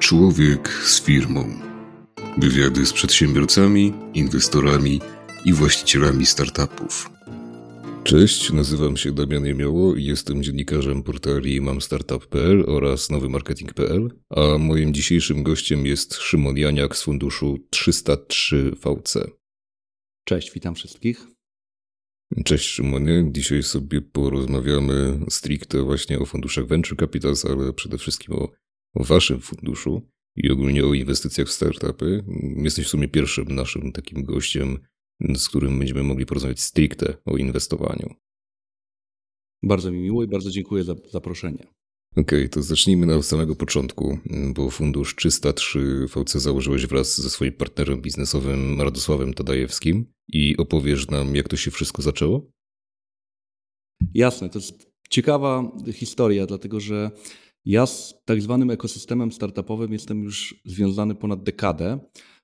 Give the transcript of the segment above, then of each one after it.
Człowiek z firmą. Wywiady z przedsiębiorcami, inwestorami i właścicielami startupów. Cześć, nazywam się Damian Jemioło i jestem dziennikarzem portali mamstartup.pl oraz nowymarketing.pl, a moim dzisiejszym gościem jest Szymon Janiak z funduszu 303 VC. Cześć, witam wszystkich. Cześć Szymonie, dzisiaj sobie porozmawiamy stricte właśnie o funduszach Venture Capitals, ale przede wszystkim o, o waszym funduszu i ogólnie o inwestycjach w startupy. Jesteś w sumie pierwszym naszym takim gościem, z którym będziemy mogli porozmawiać stricte o inwestowaniu. Bardzo mi miło i bardzo dziękuję za zaproszenie. Okej, okay, to zacznijmy od samego początku, bo fundusz 303 VC założyłeś wraz ze swoim partnerem biznesowym Radosławem Tadajewskim i opowiesz nam, jak to się wszystko zaczęło? Jasne, to jest ciekawa historia, dlatego że ja z tak zwanym ekosystemem startupowym jestem już związany ponad dekadę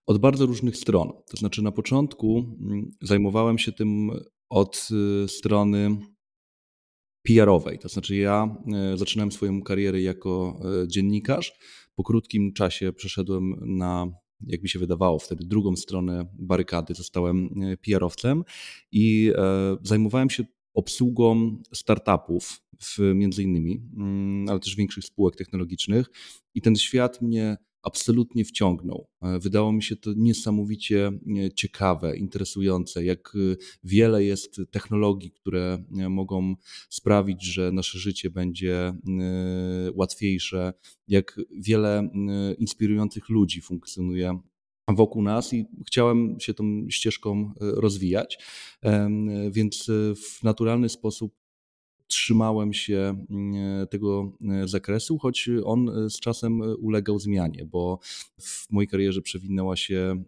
od bardzo różnych stron. To znaczy, na początku mm, zajmowałem się tym od y, strony PR-owej. To znaczy, ja e, zaczynałem swoją karierę jako e, dziennikarz. Po krótkim czasie przeszedłem na, jak mi się wydawało, wtedy drugą stronę barykady. Zostałem e, PR-owcem i zajmowałem się obsługą startupów, w, między innymi, mm, ale też większych spółek technologicznych. I ten świat mnie absolutnie wciągnął. E, wydało mi się to niesamowicie e, ciekawe, interesujące, jak e, wiele jest technologii, które mogą sprawić, że nasze życie będzie łatwiejsze, jak wiele inspirujących ludzi funkcjonuje wokół nas i chciałem się tą ścieżką rozwijać, więc w naturalny sposób trzymałem się mm, tego e, zakresu, choć on e, z czasem ulegał zmianie, bo w mojej karierze przewinęła się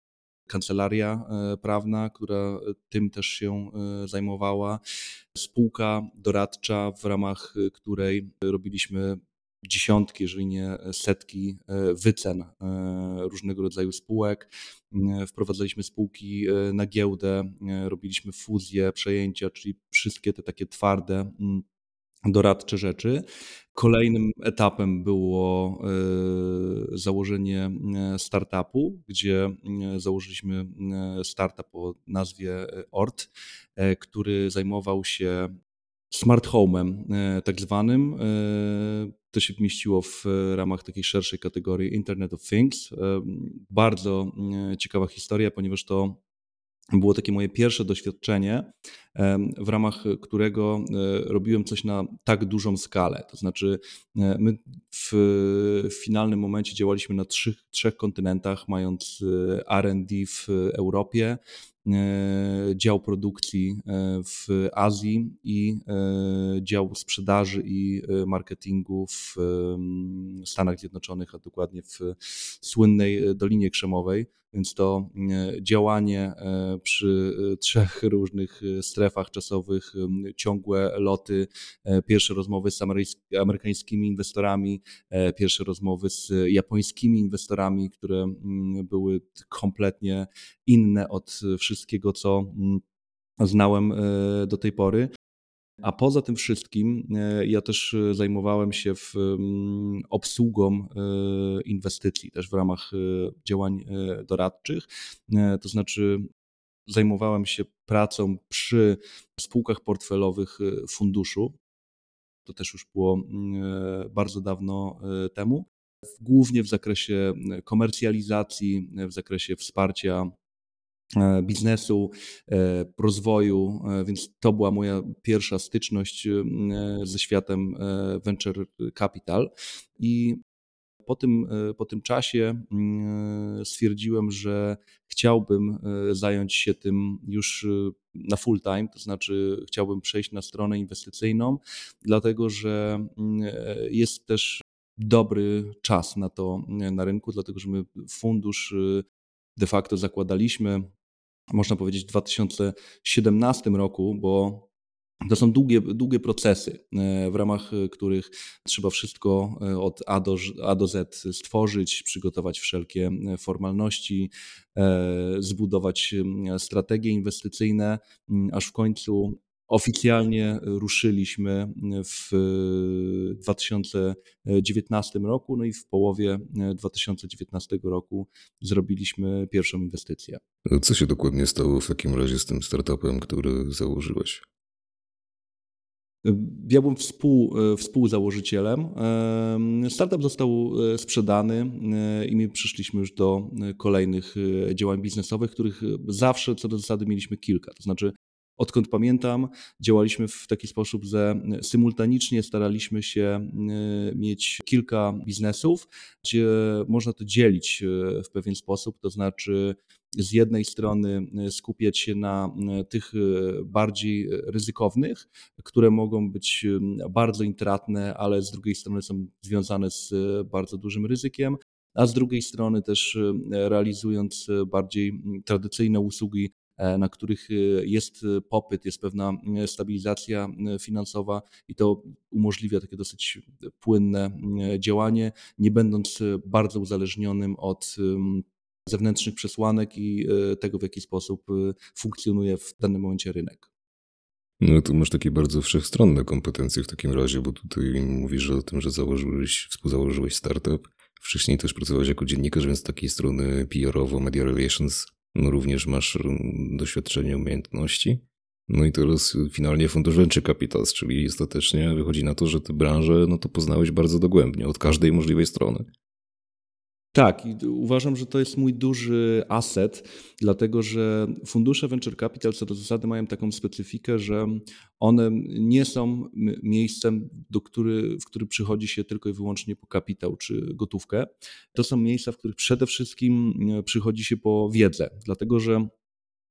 kancelaria e, prawna, która tym też się zajmowała, spółka doradcza, w ramach której robiliśmy dziesiątki, jeżeli nie setki wycen różnego rodzaju spółek. Wprowadzaliśmy spółki na giełdę, robiliśmy fuzje, przejęcia, czyli wszystkie te takie twarde mm, doradcze rzeczy. Kolejnym etapem było e, założenie e, startupu, gdzie e, założyliśmy startup o nazwie ORT, który zajmował się smart home'em tak zwanym. To się mieściło w ramach takiej szerszej kategorii Internet of Things. Bardzo ciekawa historia, ponieważ to było takie moje pierwsze doświadczenie, w ramach którego e, robiłem coś na tak dużą skalę. To znaczy, e, my w finalnym momencie działaliśmy na trzech, trzech kontynentach, mając e, RD w Europie, dział produkcji w Azji i dział sprzedaży i marketingu w Stanach Zjednoczonych, a dokładnie w słynnej Dolinie Krzemowej. Więc to działanie przy trzech różnych strefach czasowych, ciągłe loty, e, pierwsze rozmowy z amerykańskimi inwestorami, e, pierwsze rozmowy z japońskimi inwestorami, które mm, były kompletnie inne od wszystkiego, co mm, znałem e, do tej pory. A poza tym wszystkim ja też zajmowałem się w mm, obsługą inwestycji, też w ramach działań doradczych. To znaczy zajmowałem się pracą przy spółkach portfelowych y, funduszu. To też już było mm, e, bardzo dawno e, temu. Głównie w zakresie e, komercjalizacji, w zakresie wsparcia biznesu, rozwoju, więc to była moja pierwsza styczność ze światem venture capital i po tym, e, po tym czasie mm, stwierdziłem, że chciałbym e, zająć się tym już e, na full time, to znaczy chciałbym przejść na stronę inwestycyjną, dlatego że mm, jest też dobry czas na to na rynku, dlatego że my fundusz de facto zakładaliśmy, można powiedzieć, w 2017 roku, bo to są długie, długie procesy, e, w ramach e, których trzeba wszystko e, od A do, A do Z stworzyć, przygotować wszelkie formalności, zbudować strategie inwestycyjne, aż w końcu Oficjalnie ruszyliśmy w 2019 roku, no i w połowie 2019 roku zrobiliśmy pierwszą inwestycję. Co się dokładnie stało w takim razie z tym startupem, który założyłeś? Ja byłem współ, współzałożycielem. Startup został e, sprzedany e, i my przyszliśmy już do kolejnych e, działań biznesowych, których zawsze co do zasady mieliśmy kilka. To znaczy Odkąd pamiętam, działaliśmy w taki sposób, że symultanicznie staraliśmy się e, mieć kilka biznesów, gdzie można to dzielić e, w pewien sposób, to znaczy z jednej strony e, skupiać się na tych bardziej ryzykownych, które mogą być bardzo intratne, ale z drugiej strony są związane z bardzo dużym ryzykiem, a z drugiej strony też realizując bardziej tradycyjne usługi E, na których e, jest e, popyt, jest pewna stabilizacja finansowa i to umożliwia takie dosyć płynne działanie, nie będąc bardzo uzależnionym od zewnętrznych przesłanek i tego, w jaki sposób funkcjonuje w danym momencie rynek. No tu masz takie bardzo wszechstronne kompetencje w takim razie, bo tutaj mówisz o tym, że założyłeś, współzałożyłeś startup. Wcześniej też pracowałeś jako dziennikarz, więc z takiej strony PR-owo, media relations no również masz mm, doświadczenie, umiejętności. No i teraz finalnie fundusz Venture Capitals, czyli ostatecznie wychodzi na to, że tę branżę no to poznałeś bardzo dogłębnie, od każdej możliwej strony. Tak, i uważam, że to jest mój duży aset, dlatego że fundusze venture capital co do zasady mają taką specyfikę, że one nie są miejscem, do który, w którym przychodzi się tylko i wyłącznie po kapitał czy gotówkę. To są miejsca, w których przede wszystkim e, przychodzi się po wiedzę, dlatego że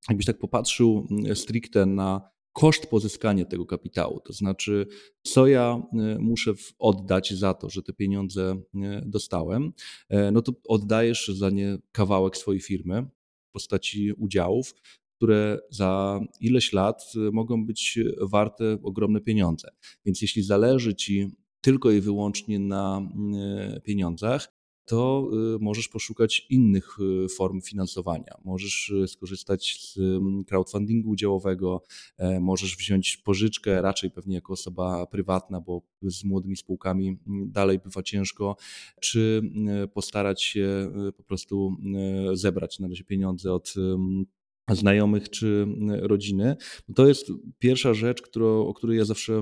jakbyś tak popatrzył stricte na koszt pozyskania tego kapitału, to znaczy, co ja e, muszę oddać za to, że te pieniądze e, dostałem, e, no to oddajesz za nie kawałek swojej firmy w postaci udziałów, które za ileś lat mogą być warte ogromne pieniądze. Więc jeśli zależy ci tylko i wyłącznie na pieniądzach, to y, możesz poszukać innych y, form finansowania. Możesz y, skorzystać z mm, crowdfundingu udziałowego, e, możesz wziąć pożyczkę, raczej pewnie jako osoba prywatna, bo z młodymi spółkami mm, dalej bywa ciężko, czy postarać się po prostu zebrać na razie pieniądze od znajomych czy rodziny. To jest pierwsza rzecz, którą, o, której ja zawsze,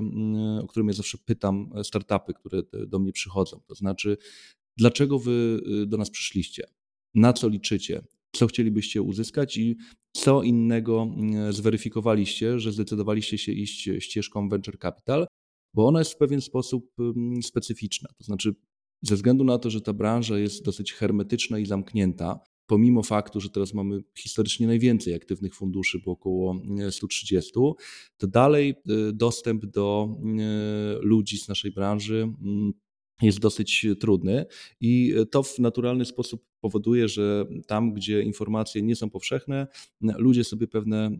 o którą ja zawsze pytam startupy, które do mnie przychodzą. To znaczy, Dlaczego wy y, do nas przyszliście? Na co liczycie? Co chcielibyście uzyskać i co innego mm, zweryfikowaliście, że zdecydowaliście się iść ścieżką venture capital, bo ona jest w pewien sposób mm, specyficzna. To znaczy, ze względu na to, że ta branża jest dosyć hermetyczna i zamknięta, pomimo faktu, że teraz mamy historycznie najwięcej aktywnych funduszy, bo około 130, mm, to dalej y, dostęp do ludzi z naszej branży jest dosyć trudny i to w naturalny sposób powoduje, że tam, gdzie informacje nie są powszechne, ludzie sobie pewne e,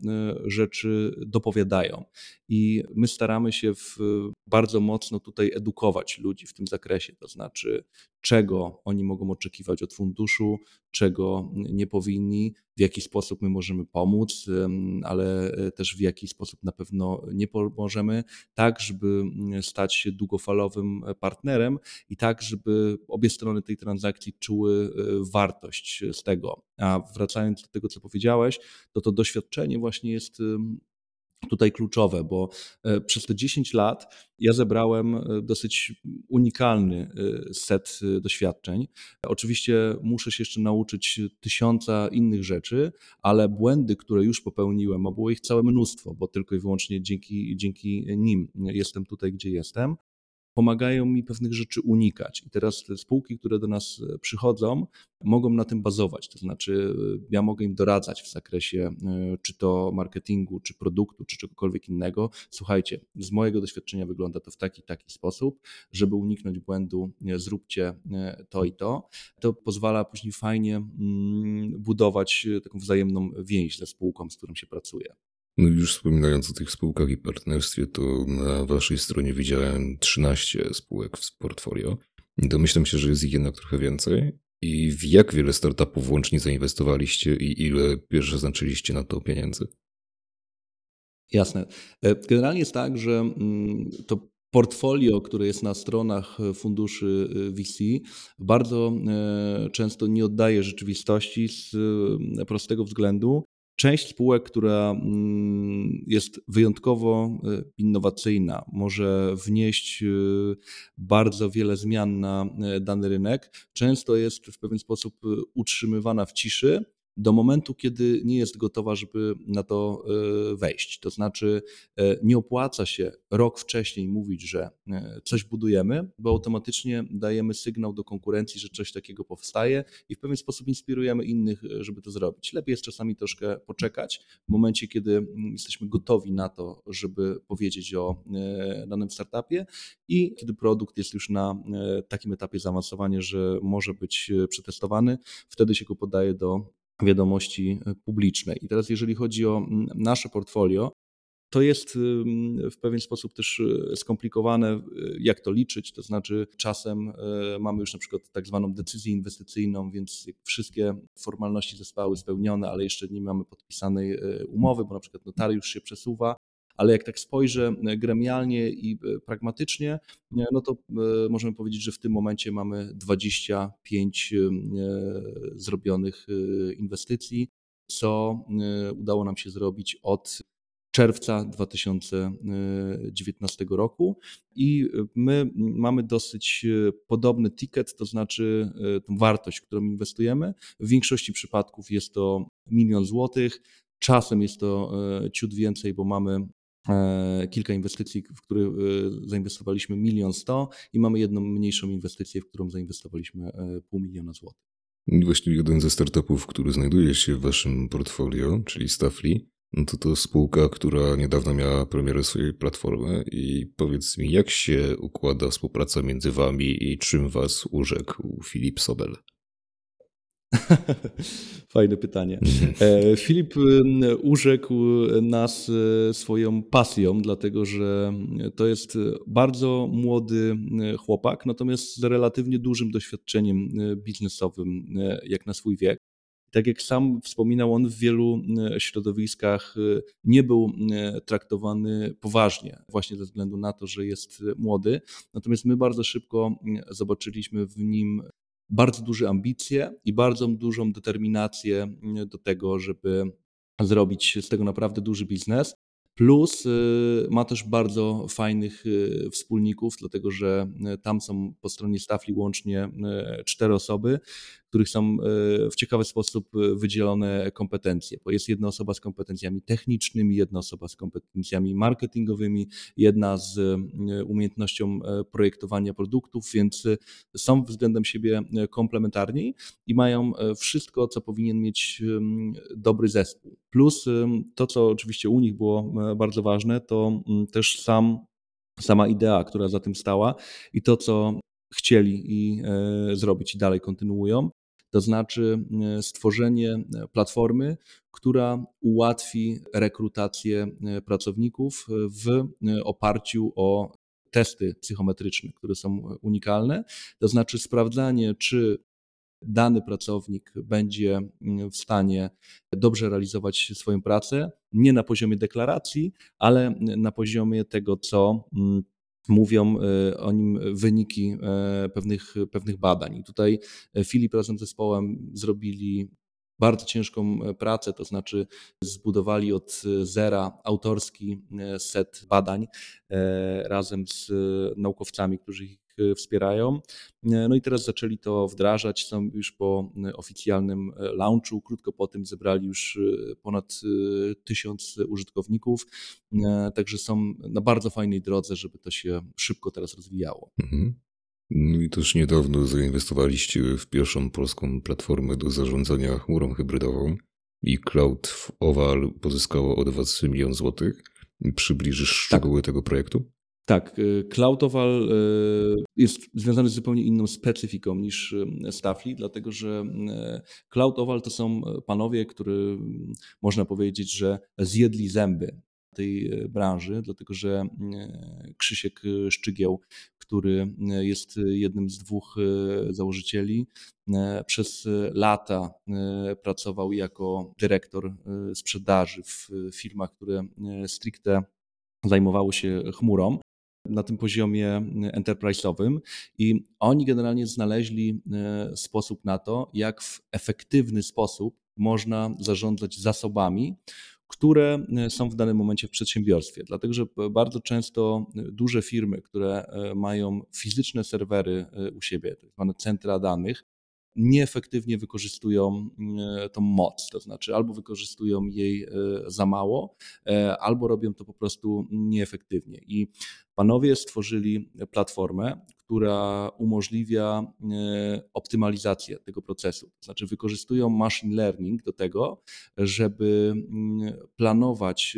rzeczy dopowiadają. I my staramy się w, bardzo mocno tutaj edukować ludzi w tym zakresie, to znaczy, czego oni mogą oczekiwać od funduszu, czego nie powinni, w jaki sposób my możemy pomóc, ale e, też w jaki sposób na pewno nie pomożemy, tak, żeby stać się długofalowym partnerem i tak, żeby obie strony tej transakcji czuły e, wartość z tego. A wracając do tego, co powiedziałeś, to to doświadczenie właśnie jest tutaj kluczowe, bo e, przez te 10 lat ja zebrałem e, dosyć unikalny e, set doświadczeń. Oczywiście muszę się jeszcze nauczyć tysiąca innych rzeczy, ale błędy, które już popełniłem, a było ich całe mnóstwo, bo tylko i wyłącznie dzięki, dzięki nim jestem tutaj, gdzie jestem, pomagają mi pewnych rzeczy unikać. I teraz te spółki, które do nas e, przychodzą, mogą na tym bazować. To znaczy, e, ja mogę im doradzać w zakresie e, czy to marketingu, czy produktu, czy czegokolwiek innego. Słuchajcie, z mojego doświadczenia wygląda to w taki taki sposób, żeby uniknąć błędu, zróbcie to i to. To pozwala później fajnie mm, budować taką wzajemną więź ze spółką, z którą się pracuje. No już wspominając o tych spółkach i partnerstwie, to na waszej stronie widziałem 13 spółek w portfolio. Domyślam się, że jest ich jednak trochę więcej. I w jak wiele startupów łącznie zainwestowaliście i ile pierwsze znaczyliście na to pieniędzy? Jasne. E, generalnie jest tak, że mm, to portfolio, które jest na stronach funduszy VC, bardzo często nie oddaje rzeczywistości z prostego względu, Część spółek, która mm, jest wyjątkowo e, innowacyjna, może wnieść e, bardzo wiele zmian na e, dany rynek, często jest w pewien sposób utrzymywana w ciszy do momentu, kiedy nie jest gotowa, żeby na to e, wejść. To znaczy, e, nie opłaca się rok wcześniej mówić, że e, coś budujemy, bo automatycznie dajemy sygnał do konkurencji, że coś takiego powstaje i w pewien sposób inspirujemy innych, żeby to zrobić. Lepiej jest czasami troszkę poczekać w momencie, kiedy mm, jesteśmy gotowi na to, żeby powiedzieć o danym startupie i kiedy produkt jest już na takim etapie zaawansowania, że może być przetestowany, wtedy się go podaje do wiadomości e, publicznej. I teraz, jeżeli chodzi o nasze portfolio, to jest w pewien sposób też e, skomplikowane, e, jak to liczyć. To znaczy, czasem mamy już na przykład tak zwaną decyzję inwestycyjną, więc wszystkie formalności zostały spełnione, ale jeszcze nie mamy podpisanej umowy, bo na przykład notariusz się przesuwa ale jak tak spojrzę e, gremialnie i e, pragmatycznie, e, no to możemy powiedzieć, że w tym momencie mamy 25 zrobionych inwestycji, co udało nam się zrobić od czerwca 2019 roku i my mamy dosyć podobny ticket, to znaczy tą wartość, którą inwestujemy. W większości przypadków jest to milion złotych, czasem jest to ciut więcej, bo mamy kilka inwestycji, w które e, zainwestowaliśmy milion sto i mamy jedną mniejszą inwestycję, w którą zainwestowaliśmy e, pół miliona złotych. Właśnie jeden ze startupów, który znajduje się w waszym portfolio, czyli Staffli, no to to spółka, która niedawno miała premierę swojej platformy i powiedz mi, jak się układa współpraca między wami i czym was urzekł Filip Sobel? Fajne pytanie. E, Filip urzekł nas e, swoją pasją, dlatego że to jest bardzo młody chłopak, natomiast z relatywnie dużym doświadczeniem e, biznesowym, jak na swój wiek. Tak jak sam wspominał, on w wielu środowiskach nie był traktowany poważnie, właśnie ze względu na to, że jest młody. Natomiast my bardzo szybko zobaczyliśmy w nim bardzo duże ambicje i bardzo dużą determinację mm, do tego, żeby zrobić z tego naprawdę duży biznes. Plus y, ma też bardzo fajnych y, wspólników, dlatego że y, tam są po stronie Stafli łącznie cztery osoby, których są w ciekawy sposób wydzielone kompetencje, bo jest jedna osoba z kompetencjami technicznymi, jedna osoba z kompetencjami marketingowymi, jedna z umiejętnością projektowania produktów, więc są względem siebie komplementarni i mają wszystko, co powinien mieć dobry zespół. Plus to, co oczywiście u nich było bardzo ważne, to też sam, sama idea, która za tym stała i to, co chcieli i e, zrobić i dalej kontynuują to znaczy e, stworzenie e, platformy, która ułatwi rekrutację e, pracowników w oparciu o testy psychometryczne, które są unikalne, to znaczy sprawdzanie, czy dany pracownik będzie mm, w stanie dobrze realizować swoją pracę, nie na poziomie deklaracji, ale na poziomie tego, co mm, mówią e, o nim wyniki e, pewnych, pewnych badań. I tutaj e, Filip razem z zespołem zrobili bardzo ciężką pracę, to znaczy zbudowali od zera autorski set badań razem z naukowcami, którzy ich wspierają. E, no i teraz zaczęli to wdrażać, są już po e, oficjalnym launchu, krótko po tym zebrali już ponad tysiąc użytkowników, także są na bardzo fajnej drodze, żeby to się szybko teraz rozwijało. Mhm. No i też niedawno zainwestowaliście w pierwszą polską platformę do zarządzania chmurą hybrydową i Cloud Oval pozyskało od Was milion złotych. Przybliżysz tak. szczegóły tak. tego projektu? Tak, y, Cloudowal y, jest związany z zupełnie inną specyfiką niż y, Staffli, dlatego że Cloudowal to są panowie, którzy można powiedzieć, że zjedli zęby tej branży, dlatego że Krzysiek Szczygieł, który jest jednym z dwóch założycieli, przez lata pracował jako dyrektor sprzedaży w firmach, które stricte zajmowały się chmurą na tym poziomie enterprise'owym i oni generalnie znaleźli e, sposób na to, jak w efektywny sposób można zarządzać zasobami, które e, są w danym momencie w przedsiębiorstwie. Dlatego, że bardzo często duże firmy, które e, mają fizyczne serwery u siebie, tak zwane centra danych, nieefektywnie wykorzystują e, tą moc, to znaczy albo wykorzystują jej e, za mało, e, albo robią to po prostu nieefektywnie. I panowie stworzyli platformę, która umożliwia optymalizację tego procesu. To znaczy wykorzystują machine learning do tego, żeby mm, planować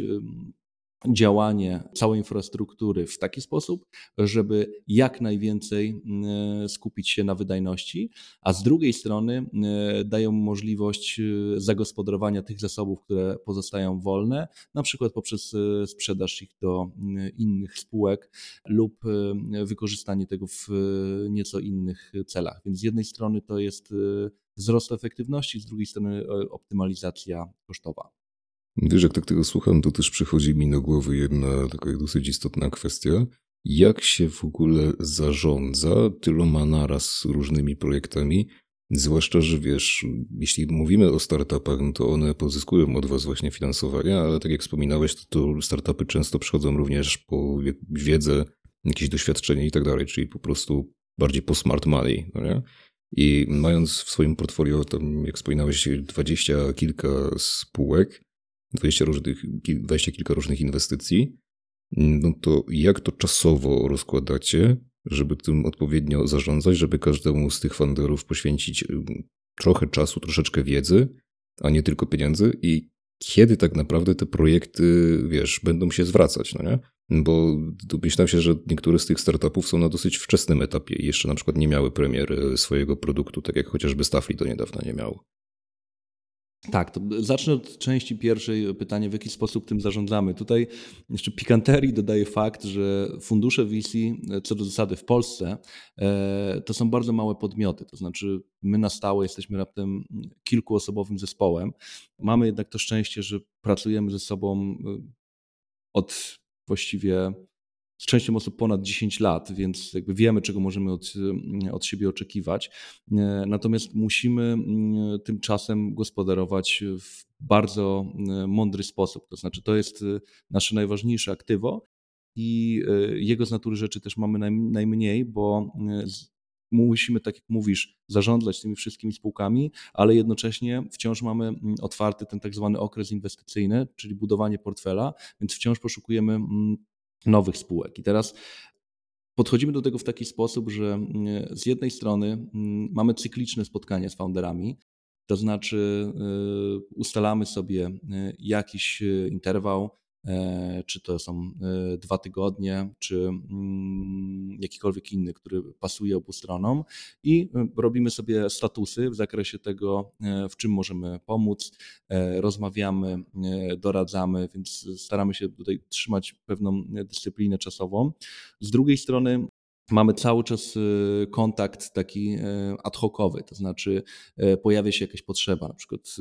działanie całej infrastruktury w taki sposób, żeby jak najwięcej mm, skupić się na wydajności, a z drugiej strony mm, dają możliwość y, zagospodarowania tych zasobów, które pozostają wolne, na przykład poprzez sprzedaż ich do innych spółek lub wykorzystanie tego w nieco innych celach. Więc z jednej strony to jest wzrost efektywności, z drugiej strony optymalizacja kosztowa. Wiesz, jak tak tego słucham, to też przychodzi mi do głowy jedna taka dosyć istotna kwestia. Jak się w ogóle zarządza tyloma naraz różnymi projektami? Zwłaszcza, że wiesz, jeśli mówimy o startupach, no to one pozyskują od was właśnie finansowania, ale tak jak wspominałeś, to, to startupy często przychodzą również po wiedzę, jakieś doświadczenie i tak dalej, czyli po prostu bardziej po smart money, no nie? I mając w swoim portfolio, tam jak wspominałeś, dwadzieścia kilka spółek, 20, różnych, 20 kilka różnych inwestycji, no to jak to czasowo rozkładacie, żeby tym odpowiednio zarządzać, żeby każdemu z tych funderów poświęcić trochę czasu, troszeczkę wiedzy, a nie tylko pieniędzy i kiedy tak naprawdę te projekty, wiesz, będą się zwracać, no nie? Bo myślałem się, że niektóre z tych startupów są na dosyć wczesnym etapie i jeszcze na przykład nie miały premiery swojego produktu, tak jak chociażby Staffli do niedawna nie miało. Tak, to zacznę od części pierwszej pytania, w jaki sposób tym zarządzamy. Tutaj jeszcze pikanterii dodaje fakt, że fundusze VC, co do zasady w Polsce, e, to są bardzo małe podmioty. To znaczy, my na stałe jesteśmy raptem kilkuosobowym zespołem. Mamy jednak to szczęście, że pracujemy ze sobą e, od właściwie z częścią osób ponad 10 lat, więc jakby wiemy, czego możemy od, od siebie oczekiwać. E, natomiast musimy mm, tymczasem gospodarować w bardzo e, mądry sposób. To znaczy, to jest e, nasze najważniejsze aktywo i jego z natury rzeczy też mamy najmniej, bo musimy, tak jak mówisz, zarządzać tymi wszystkimi spółkami, ale jednocześnie wciąż mamy mm, otwarty ten tak zwany okres inwestycyjny, czyli budowanie portfela, więc wciąż poszukujemy mm, nowych spółek. I teraz podchodzimy do tego w taki sposób, że mm, z jednej strony mm, mamy cykliczne spotkania z founderami, to znaczy y, ustalamy sobie y, jakiś y, interwał, czy to są e, dwa tygodnie, czy mm, jakikolwiek inny, który pasuje obu stronom i e, robimy sobie statusy w zakresie tego, w czym możemy pomóc, rozmawiamy, doradzamy, więc staramy się tutaj trzymać pewną dyscyplinę czasową. Z drugiej strony mamy cały czas y, kontakt taki y, ad hocowy, to znaczy y, pojawia się jakaś potrzeba, na przykład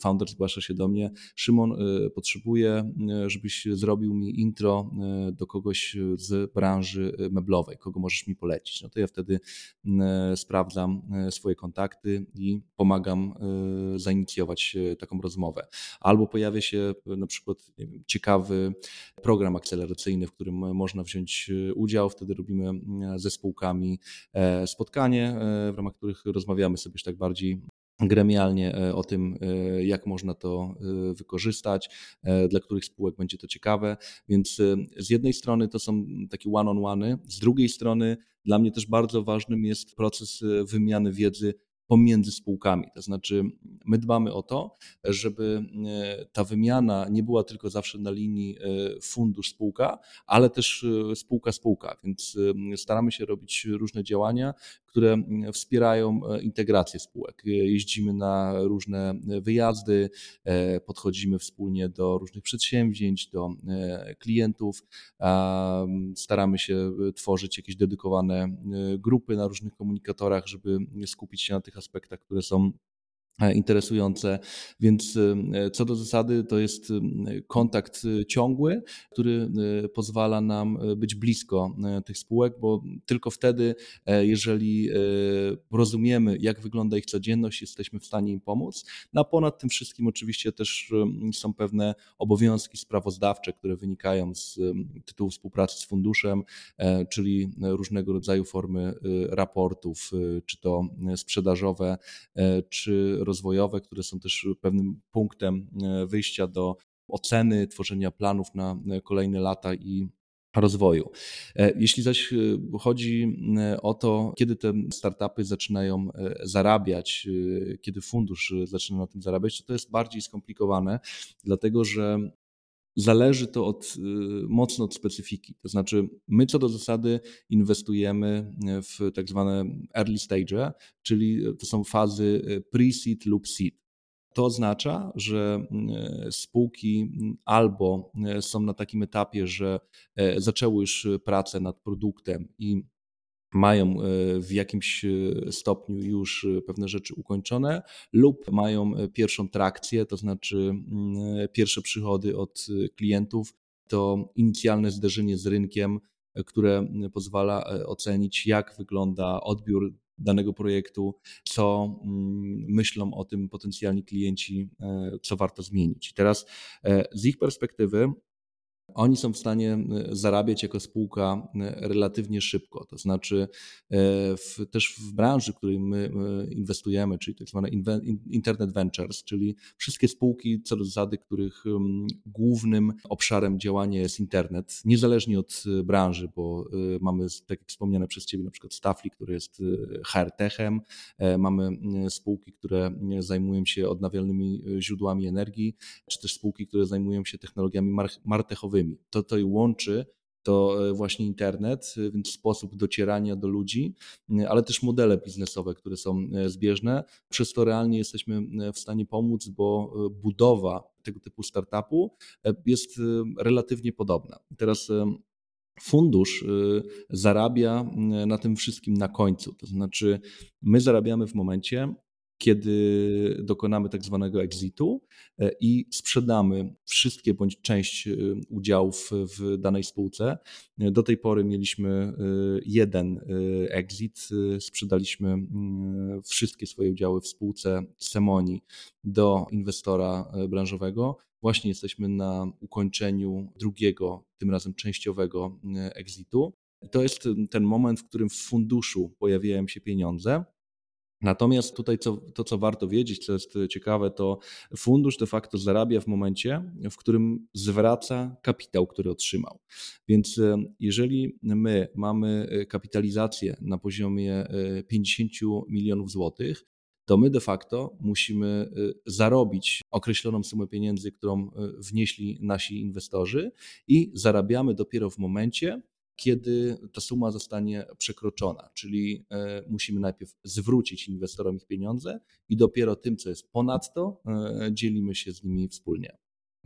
founder zgłasza się do mnie, Szymon, potrzebuję, żebyś zrobił mi intro do kogoś z branży meblowej, kogo możesz mi polecić. No to ja wtedy sprawdzam swoje kontakty i pomagam zainicjować taką rozmowę. Albo pojawia się na przykład wiem, ciekawy program akceleracyjny, w którym można wziąć udział, wtedy robimy ze spółkami e, spotkanie, e, w ramach których rozmawiamy sobie już tak bardziej gremialnie e, o tym, jak można to wykorzystać, dla których spółek będzie to ciekawe. Więc z jednej strony to są takie one-on-one, z drugiej strony dla mnie też bardzo ważnym jest proces wymiany wiedzy pomiędzy spółkami. To znaczy, my dbamy o to, żeby e, ta wymiana nie była tylko zawsze na linii e, fundusz spółka, ale też e, spółka spółka. Więc staramy się robić różne działania, które wspierają integrację spółek. Jeździmy na różne wyjazdy, podchodzimy wspólnie do różnych przedsięwzięć, do klientów, staramy się tworzyć jakieś dedykowane grupy na różnych komunikatorach, żeby skupić się na tych aspektach, które są E, interesujące. Więc e, co do zasady, to jest e, kontakt ciągły, który pozwala nam być blisko tych spółek, bo tylko wtedy, jeżeli rozumiemy, jak wygląda ich codzienność, jesteśmy w stanie im pomóc. No a ponad tym wszystkim, oczywiście, też są pewne obowiązki sprawozdawcze, które wynikają z tytułu współpracy z funduszem, czyli różnego rodzaju formy raportów, czy to sprzedażowe, czy rozwojowe, które są też pewnym punktem e, wyjścia do oceny, tworzenia planów na e, kolejne lata i rozwoju. E, jeśli zaś chodzi o to, kiedy te startupy zaczynają zarabiać, kiedy fundusz zaczyna na tym zarabiać, to to jest bardziej skomplikowane, dlatego że Zależy to od, mocno od specyfiki. To znaczy, my co do zasady inwestujemy w tak zwane early stage, czyli to są fazy pre-seed lub seed. To oznacza, że spółki albo są na takim etapie, że e, zaczęły już pracę nad produktem i mają e, w jakimś e, stopniu już e, pewne rzeczy ukończone, lub mają pierwszą trakcję, to znaczy mm, pierwsze przychody od klientów, to inicjalne zderzenie z rynkiem, które pozwala ocenić, jak wygląda odbiór danego projektu, co mm, myślą o tym potencjalni klienci, co warto zmienić. Teraz z ich perspektywy oni są w stanie e, zarabiać jako spółka e, relatywnie szybko. To znaczy, e, w, też w branży, w której my inwestujemy, czyli tak zwane Internet Ventures, czyli wszystkie spółki co do zasady, których głównym obszarem działania jest internet, niezależnie od branży, bo mamy, tak jak wspomniane przez Ciebie, na przykład Stafli, który jest HR-techem, mamy spółki, które zajmują się odnawialnymi źródłami energii, czy też spółki, które zajmują się technologiami martechowymi to to i łączy to e, właśnie internet, e, więc sposób docierania do ludzi, e, ale też modele biznesowe, które są zbieżne. Przez to realnie jesteśmy w stanie pomóc, bo budowa tego typu startupu jest relatywnie podobna. Teraz fundusz zarabia na tym wszystkim na końcu. To znaczy, my zarabiamy w momencie, kiedy dokonamy tak zwanego exitu e, i sprzedamy wszystkie bądź część e, udziałów w danej spółce. E, do tej pory mieliśmy jeden exit, sprzedaliśmy wszystkie swoje udziały w spółce Semoni do inwestora branżowego. Właśnie jesteśmy na ukończeniu drugiego, tym razem częściowego exitu. To jest ten moment, w którym w funduszu pojawiają się pieniądze Natomiast tutaj co, to, co warto wiedzieć, co jest ciekawe, to fundusz de facto zarabia w momencie, w którym zwraca kapitał, który otrzymał. Więc e, jeżeli my mamy e, kapitalizację na poziomie 50 e, milionów złotych, to my de facto musimy zarobić określoną sumę pieniędzy, którą wnieśli nasi inwestorzy i zarabiamy dopiero w momencie, kiedy ta suma zostanie przekroczona, czyli e, musimy najpierw zwrócić inwestorom ich pieniądze i dopiero tym, co jest ponadto, e, dzielimy się z nimi wspólnie.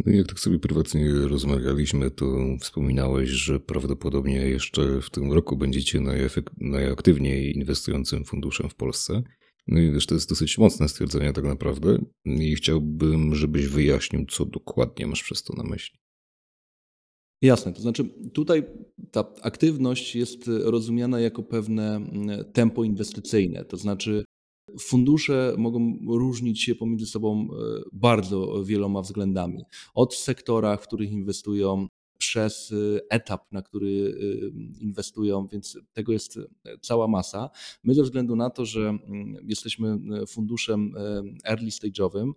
No jak tak sobie prywatnie rozmawialiśmy, to wspominałeś, że prawdopodobnie jeszcze w tym roku będziecie najaktywniej inwestującym funduszem w Polsce. No i wiesz, to jest dosyć mocne stwierdzenie tak naprawdę i chciałbym, żebyś wyjaśnił, co dokładnie masz przez to na myśli. Jasne, to znaczy tutaj ta aktywność jest rozumiana jako pewne mm, tempo inwestycyjne, to znaczy fundusze mogą różnić się pomiędzy sobą e, bardzo wieloma względami. Od sektora, w których inwestują, przez e, etap, na który e, inwestują, więc tego jest cała masa. My ze względu na to, że mm, jesteśmy funduszem early stage'owym,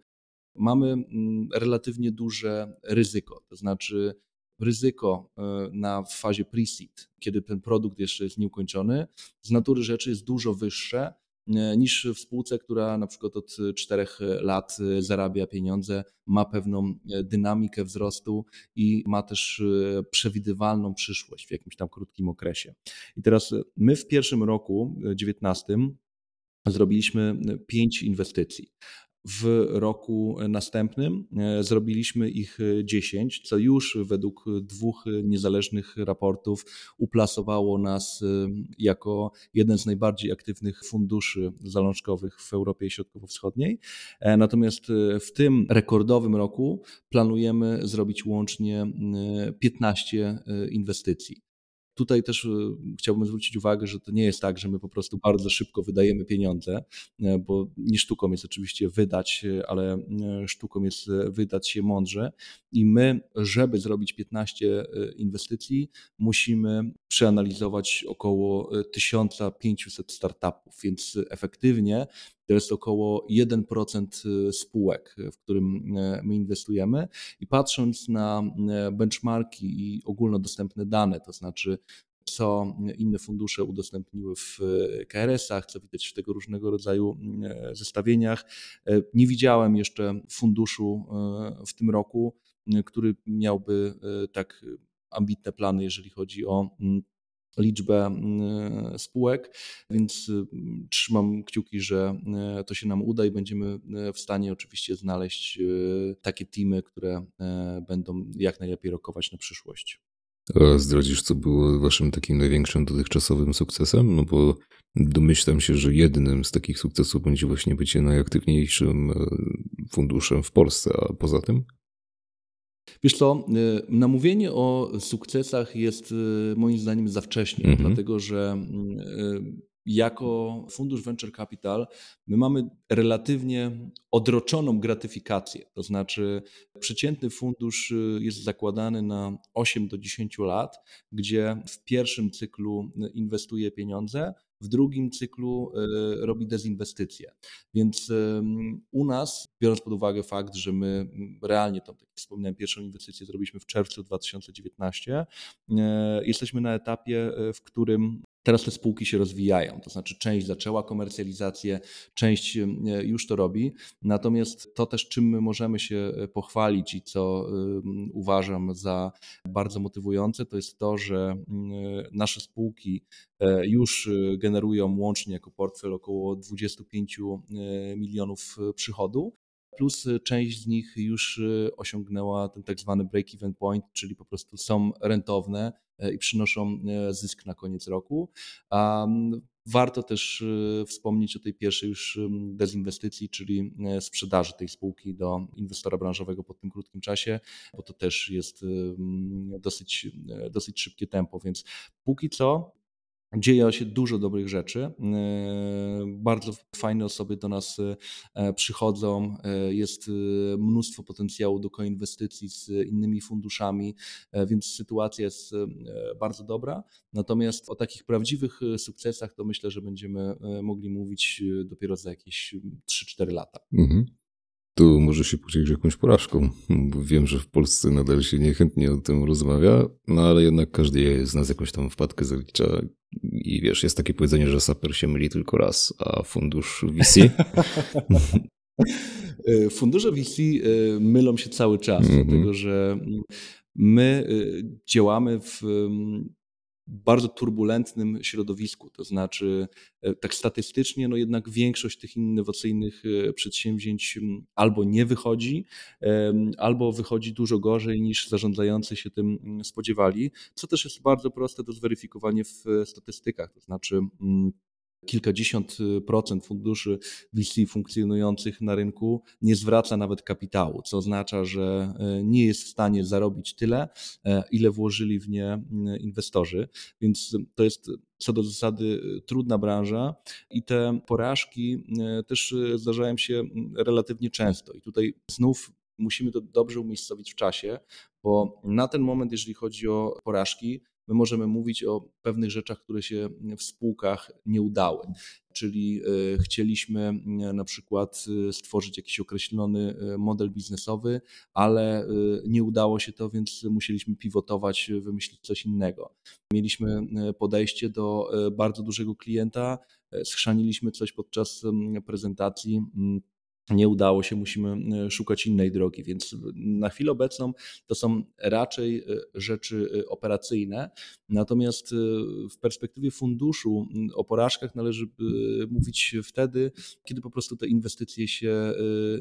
mamy mm, relatywnie duże ryzyko, to znaczy ryzyko e, na fazie pre-seed, kiedy ten produkt jeszcze jest nieukończony, z natury rzeczy jest dużo wyższe niż w spółce, która na przykład od czterech lat zarabia pieniądze, ma pewną dynamikę wzrostu i ma też przewidywalną przyszłość w jakimś tam krótkim okresie. I teraz my w pierwszym roku, 19, zrobiliśmy pięć inwestycji. W roku następnym e, zrobiliśmy ich 10, co już według dwóch niezależnych raportów uplasowało nas e, jako jeden z najbardziej aktywnych funduszy zalążkowych w Europie Środkowo-Wschodniej. E, natomiast w tym rekordowym roku planujemy zrobić łącznie 15 inwestycji. Tutaj też e, chciałbym zwrócić uwagę, że to nie jest tak, że my po prostu bardzo szybko wydajemy pieniądze, e, bo nie sztuką jest oczywiście wydać, e, ale sztuką jest wydać się mądrze. I my, żeby zrobić 15 inwestycji, musimy przeanalizować około 1500 startupów, więc efektywnie to jest około 1% spółek, w którym my inwestujemy. I patrząc na benchmarki i ogólnodostępne dane, to znaczy co inne fundusze udostępniły w KRS-ach, co widać w tego różnego rodzaju zestawieniach. Nie widziałem jeszcze funduszu w tym roku, który miałby tak ambitne plany, jeżeli chodzi o liczbę mm, spółek, więc y, trzymam kciuki, że y, to się nam uda i będziemy y, w stanie oczywiście znaleźć takie teamy, które będą jak najlepiej rokować na przyszłość. A zdradzisz, co było waszym takim największym dotychczasowym sukcesem? No bo domyślam się, że jednym z takich sukcesów będzie właśnie bycie najaktywniejszym funduszem w Polsce, a poza tym? Wiesz co, y, namówienie o sukcesach jest y, moim zdaniem za wcześnie, mhm. dlatego że y, jako fundusz Venture Capital my mamy relatywnie odroczoną gratyfikację. To znaczy, przeciętny fundusz jest zakładany na 8 do 10 lat, gdzie w pierwszym cyklu inwestuje pieniądze, w drugim cyklu e, robi dezinwestycje. Więc u nas, biorąc pod uwagę fakt, że my realnie, tam, tak jak wspomniałem, pierwszą inwestycję zrobiliśmy w czerwcu 2019, e, jesteśmy na etapie, e, w którym Teraz te spółki się rozwijają, to znaczy część zaczęła komercjalizację, część e, już to robi. Natomiast to też, czym my możemy się e, pochwalić i co uważam za bardzo motywujące, to jest to, że e, nasze spółki już generują łącznie jako portfel około 25 milionów przychodu plus część z nich już osiągnęła ten tak zwany break-even point, czyli po prostu są rentowne i przynoszą zysk na koniec roku. Warto też wspomnieć o tej pierwszej już dezinwestycji, czyli sprzedaży tej spółki do inwestora branżowego po tym krótkim czasie, bo to też jest dosyć, dosyć szybkie tempo, więc póki co Dzieje się dużo dobrych rzeczy. E, bardzo fajne osoby do nas e, przychodzą. E, jest mnóstwo potencjału do koinwestycji z innymi funduszami, więc sytuacja jest bardzo dobra. Natomiast o takich prawdziwych sukcesach to myślę, że będziemy mogli mówić dopiero za jakieś 3-4 lata. Mhm to może się podzielić jakąś porażką. Bo wiem, że w Polsce nadal się niechętnie o tym rozmawia, no ale jednak każdy z nas jakąś tam wpadkę zalicza. I wiesz, jest takie powiedzenie, że saper się myli tylko raz, a fundusz VC. E, fundusze VC e, mylą się cały czas, mm -hmm. dlatego że my e, działamy w bardzo turbulentnym środowisku. To znaczy, e, tak statystycznie, no jednak większość tych innowacyjnych e, przedsięwzięć albo nie wychodzi, albo wychodzi dużo gorzej niż zarządzający się tym spodziewali, co też jest bardzo proste do zweryfikowania w statystykach. To znaczy, kilkadziesiąt y, procent funduszy VC funkcjonujących na rynku nie zwraca nawet kapitału, co oznacza, że y, nie jest w stanie zarobić tyle, e, ile włożyli w nie y, inwestorzy. Więc to jest co do zasady trudna branża i te porażki też zdarzają się relatywnie często. I tutaj znów musimy to dobrze umiejscowić w czasie, bo na ten moment, jeżeli chodzi o porażki, my możemy mówić o pewnych rzeczach, które się w spółkach nie udały. Czyli chcieliśmy na przykład stworzyć jakiś określony model biznesowy, ale nie udało się to, więc musieliśmy pivotować, wymyślić coś innego. Mieliśmy podejście do bardzo dużego klienta, schrzaniliśmy coś podczas prezentacji nie udało się, musimy e, szukać innej drogi. Więc na chwilę obecną to są raczej e, rzeczy e, operacyjne. Natomiast w perspektywie funduszu o porażkach należy mówić wtedy, kiedy po prostu te inwestycje się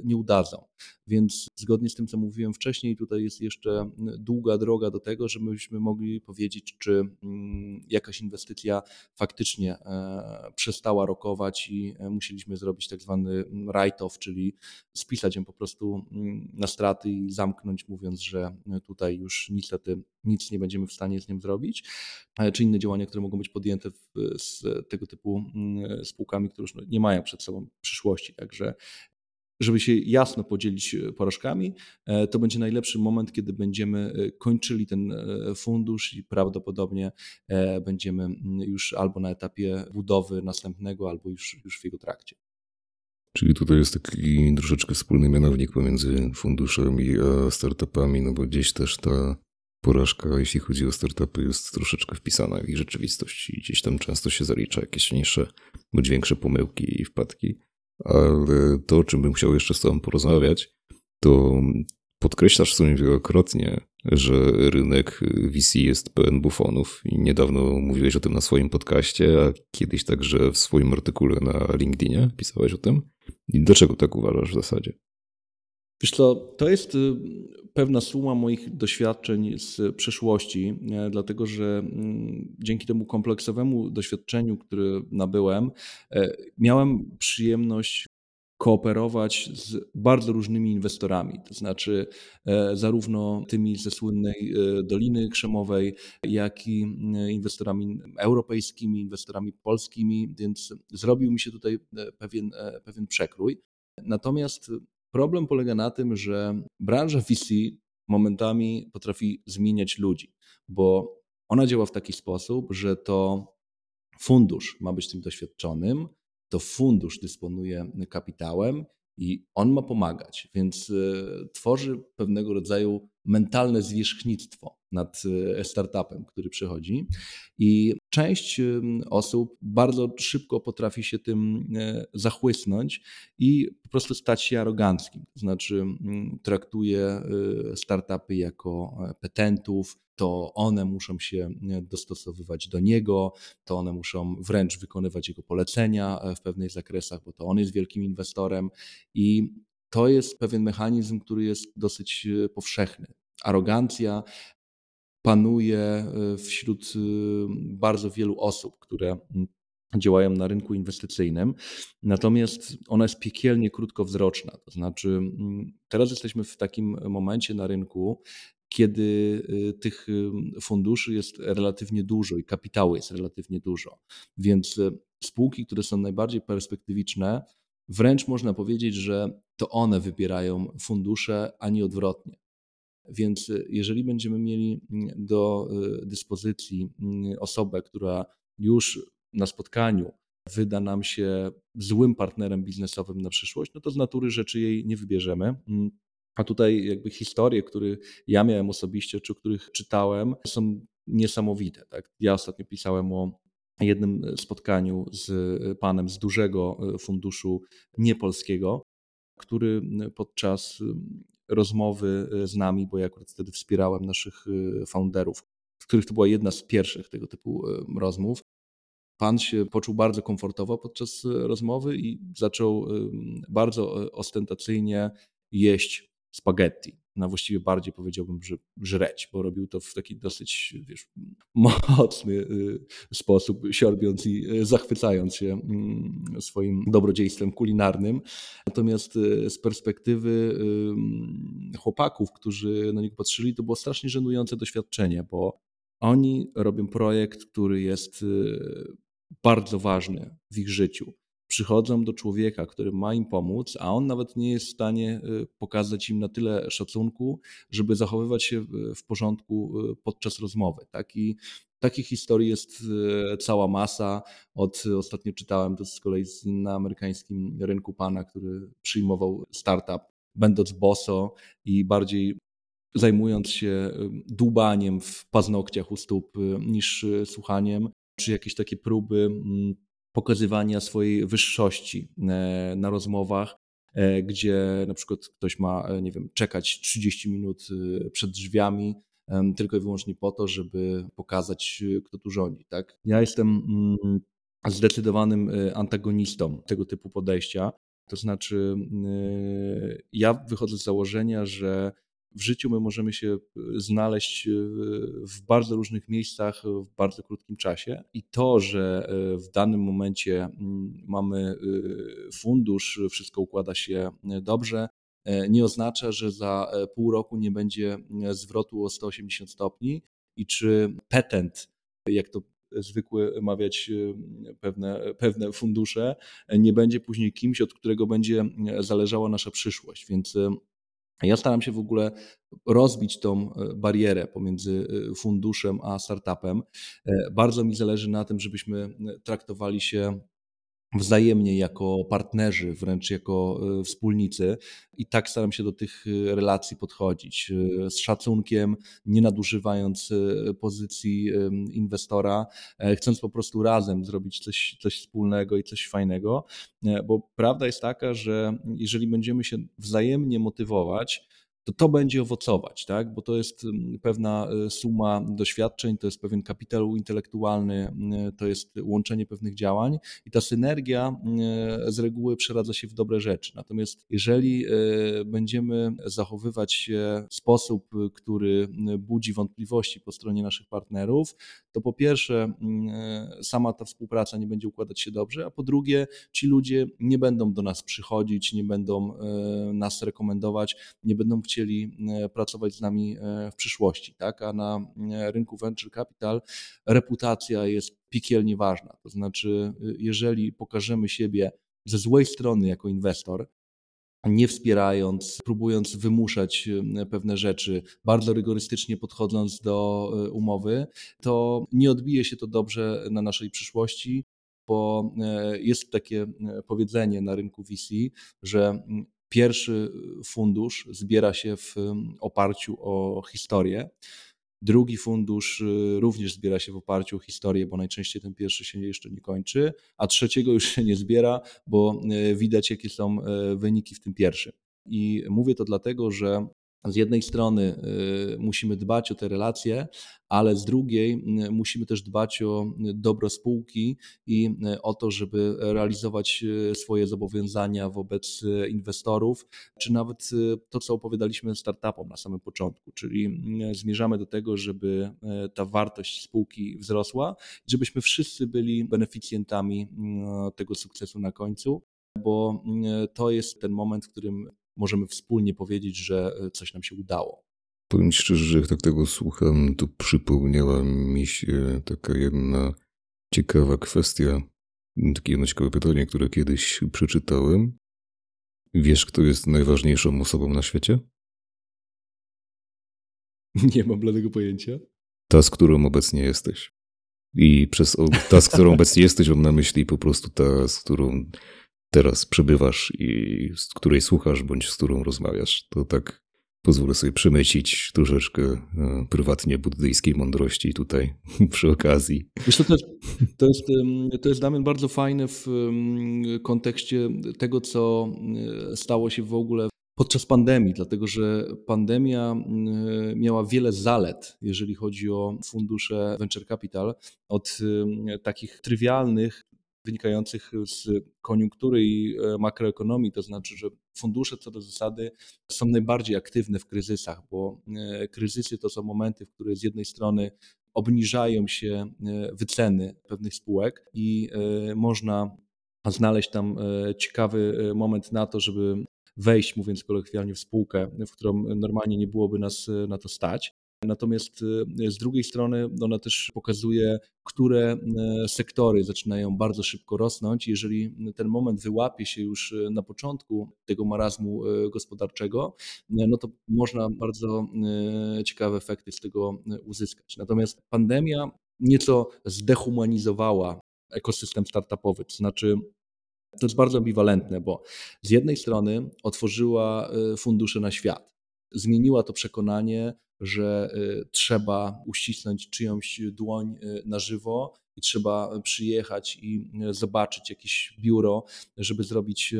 nie udadzą. Więc zgodnie z tym, co mówiłem wcześniej, tutaj jest jeszcze długa droga do tego, żebyśmy mogli powiedzieć, czy jakaś inwestycja faktycznie przestała rokować i musieliśmy zrobić tak zwany write-off, czyli czyli spisać ją po prostu mm, na straty i zamknąć, mówiąc, że tutaj już niestety nic nie będziemy w stanie z nim zrobić, czy inne działania, które mogą być podjęte z tego typu mm, spółkami, które już no, nie mają przed sobą przyszłości. Także żeby się jasno podzielić porażkami, e, to będzie najlepszy moment, kiedy będziemy e, kończyli ten e, fundusz i prawdopodobnie będziemy mm, już albo na etapie budowy następnego, albo już, już w jego trakcie. Czyli tutaj jest taki troszeczkę wspólny mianownik pomiędzy funduszami a startupami, no bo gdzieś też ta porażka, jeśli chodzi o startupy, jest troszeczkę wpisana w ich rzeczywistość i gdzieś tam często się zalicza jakieś mniejsze bądź większe pomyłki i wpadki. Ale to, o czym bym chciał jeszcze z Tobą porozmawiać, to podkreślasz w sumie wielokrotnie, że rynek VC jest pełen bufonów i niedawno mówiłeś o tym na swoim podcaście, a kiedyś także w swoim artykule na LinkedInie pisałeś o tym. I dlaczego tak uważasz w zasadzie? Wiesz co, to jest y, pewna suma moich doświadczeń z przeszłości, dlatego że mm, dzięki temu kompleksowemu doświadczeniu, które nabyłem, e, miałem przyjemność kooperować z bardzo różnymi inwestorami, to znaczy e, zarówno tymi ze słynnej e, Doliny Krzemowej, jak i inwestorami europejskimi, inwestorami polskimi, więc zrobił mi się tutaj e, pewien, pewien przekrój. Natomiast problem polega na tym, że branża VC momentami potrafi zmieniać ludzi, bo ona działa w taki sposób, że to fundusz ma być tym doświadczonym, to fundusz dysponuje kapitałem i on ma pomagać, więc e, tworzy pewnego rodzaju mentalne zwierzchnictwo nad e, startupem, który przychodzi. I część osób bardzo szybko potrafi się tym e, zachłysnąć i po prostu stać się aroganckim. To znaczy, traktuje startupy jako petentów, to one muszą się dostosowywać do niego, to one muszą wręcz wykonywać jego polecenia e, w pewnych zakresach, bo to on jest wielkim inwestorem i to jest pewien mechanizm, który jest dosyć e, powszechny. Arogancja panuje e, wśród bardzo wielu osób, które działają na rynku inwestycyjnym, natomiast ona jest piekielnie krótkowzroczna. To znaczy, teraz jesteśmy w takim momencie na rynku, kiedy y, tych y, funduszy jest relatywnie dużo i kapitału jest relatywnie dużo. Więc y, spółki, które są najbardziej perspektywiczne, wręcz można powiedzieć, że to one wybierają fundusze, a nie odwrotnie. Więc jeżeli będziemy mieli mm, do dyspozycji mm, osobę, która już na spotkaniu wyda nam się złym partnerem biznesowym na przyszłość, no to z natury rzeczy jej nie wybierzemy. Mm, a tutaj jakby historie, które ja miałem osobiście, czy których czytałem, są niesamowite. Tak? Ja ostatnio pisałem o jednym spotkaniu z panem z dużego funduszu niepolskiego, który podczas rozmowy z nami, bo ja akurat wtedy wspierałem naszych founderów, w których to była jedna z pierwszych tego typu rozmów, Pan się poczuł bardzo komfortowo podczas rozmowy i zaczął bardzo ostentacyjnie jeść spaghetti. No właściwie bardziej powiedziałbym, że żreć, bo robił to w taki dosyć wiesz, mocny y, sposób, siorbiąc i y, zachwycając się mm, swoim dobrodziejstwem kulinarnym. Natomiast y, z perspektywy chłopaków, którzy na niego patrzyli, to było strasznie żenujące doświadczenie, bo oni robią projekt, który jest bardzo ważny w ich życiu przychodzą do człowieka, który ma im pomóc, a on nawet nie jest w stanie y, pokazać im na tyle szacunku, żeby zachowywać się w porządku y, podczas rozmowy. Tak? I Takich historii jest cała masa. Od, ostatnio czytałem to z kolei na amerykańskim rynku pana, który przyjmował startup, będąc boso i bardziej zajmując się dłubaniem w paznokciach u stóp niż słuchaniem, czy jakieś takie próby mm, pokazywania swojej wyższości e, na rozmowach, e, gdzie na przykład ktoś ma, e, nie wiem, czekać 30 minut przed drzwiami, tylko i wyłącznie po to, żeby pokazać, kto tu rządzi. Tak? Ja jestem mm, zdecydowanym antagonistą tego typu podejścia. To znaczy, ja wychodzę z założenia, że w życiu my możemy się e, znaleźć e, w bardzo różnych miejscach w bardzo krótkim czasie i to, że e, w danym momencie mm, mamy fundusz, wszystko układa się dobrze, nie oznacza, że za pół roku nie będzie zwrotu o 180 stopni i czy petent, jak to zwykły mawiać pewne, pewne fundusze, nie będzie później kimś, od którego będzie zależała nasza przyszłość. Więc ja staram się w ogóle rozbić tą e, barierę pomiędzy e, funduszem a startupem. E, bardzo mi zależy na tym, żebyśmy traktowali się wzajemnie jako partnerzy, wręcz jako e, wspólnicy. I tak staram się do tych e, relacji podchodzić e, z szacunkiem, nie nadużywając pozycji inwestora, chcąc po prostu razem zrobić coś, coś wspólnego i coś fajnego. Bo prawda jest taka, że jeżeli będziemy się wzajemnie motywować, to to będzie owocować, tak? bo to jest mm, pewna e, suma doświadczeń, to jest pewien kapitał intelektualny, mm, to jest łączenie pewnych działań i ta synergia mm, z reguły przeradza się w dobre rzeczy. Natomiast jeżeli e, będziemy zachowywać się w sposób, który budzi wątpliwości po stronie naszych partnerów, to po pierwsze e, sama ta współpraca nie będzie układać się dobrze, a po drugie ci ludzie nie będą do nas przychodzić, nie będą nas rekomendować, nie będą chcieli chcieli e, pracować z nami e, w przyszłości. Tak? A na e, rynku venture capital reputacja jest piekielnie ważna. To znaczy, jeżeli pokażemy siebie ze złej strony jako inwestor, nie wspierając, próbując wymuszać pewne rzeczy, bardzo rygorystycznie podchodząc do umowy, to nie odbije się to dobrze na naszej przyszłości, bo jest takie powiedzenie na rynku VC, że Pierwszy fundusz zbiera się w oparciu o historię. Drugi fundusz y, również zbiera się w oparciu o historię, bo najczęściej ten pierwszy się jeszcze nie kończy, a trzeciego już się nie zbiera, bo y, widać, jakie są y, wyniki w tym pierwszym. I mówię to dlatego, że z jednej strony y, musimy dbać o te relacje, ale z drugiej y, musimy też dbać o dobro spółki i y, o to, żeby realizować swoje zobowiązania wobec inwestorów, czy nawet to, co opowiadaliśmy startupom na samym początku, czyli zmierzamy do tego, żeby ta wartość spółki wzrosła, żebyśmy wszyscy byli beneficjentami tego sukcesu na końcu bo to jest ten moment, w którym możemy wspólnie powiedzieć, że e, coś nam się udało. Powiem szczerze, że jak tak tego słucham, to przypomniała mi się taka jedna ciekawa kwestia, takie jedno ciekawe pytanie, które kiedyś przeczytałem. Wiesz, kto jest najważniejszą osobą na świecie? Nie mam bladego pojęcia. Ta, z którą obecnie jesteś. I przez ta, z którą obecnie jesteś, mam na myśli po prostu ta, z którą teraz przebywasz i z której słuchasz, bądź z którą rozmawiasz. To tak pozwolę sobie przemycić troszeczkę e, prywatnie buddyjskiej mądrości tutaj przy okazji. Wiesz, to, jest, to, jest, to jest Damian bardzo fajne w kontekście tego, co e, stało się w ogóle podczas pandemii, dlatego że pandemia miała wiele zalet, jeżeli chodzi o fundusze venture capital, od takich trywialnych wynikających z koniunktury i e, makroekonomii, to znaczy, że fundusze co do zasady są najbardziej aktywne w kryzysach, bo e, kryzysy to są momenty, w których z jednej strony obniżają się e, wyceny pewnych spółek i można znaleźć tam ciekawy moment na to, żeby wejść, mówiąc kolokwialnie, w spółkę, w którą normalnie nie byłoby nas na to stać. Natomiast y, z drugiej strony ona też pokazuje, które y, sektory zaczynają bardzo szybko rosnąć. Jeżeli ten moment wyłapie się już y, na początku tego marazmu gospodarczego, no to można bardzo ciekawe efekty z tego uzyskać. Natomiast pandemia nieco zdehumanizowała ekosystem startupowy. To znaczy, to jest bardzo ambiwalentne, bo z jednej strony otworzyła fundusze na świat. Zmieniła to przekonanie, że y, trzeba uścisnąć czyjąś dłoń y, na żywo i trzeba przyjechać i zobaczyć jakieś biuro, żeby zrobić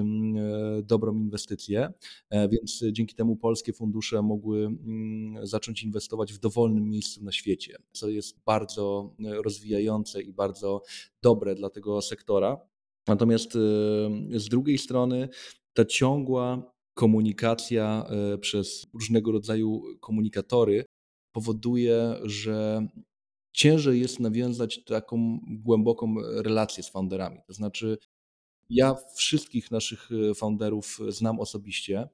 dobrą inwestycję. E, więc dzięki temu polskie fundusze mogły zacząć inwestować w dowolnym miejscu na świecie, co jest bardzo rozwijające i bardzo dobre dla tego sektora. Natomiast y, z drugiej strony ta ciągła komunikacja y, przez różnego rodzaju komunikatory powoduje, że ciężej jest nawiązać taką głęboką relację z founderami. To znaczy, ja wszystkich naszych y, founderów znam osobiście.